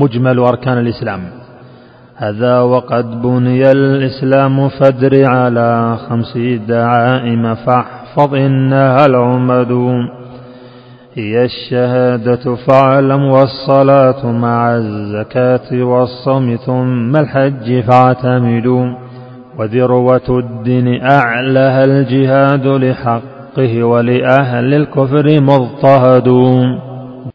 مجمل أركان الإسلام. هذا وقد بني الإسلام فادر على خمس دعائم فاحفظ إنها العمد. هي الشهادة فاعلم والصلاة مع الزكاة والصوم ثم الحج فاعتمدوا وذروة الدين أعلها الجهاد لحقه ولأهل الكفر مضطهدون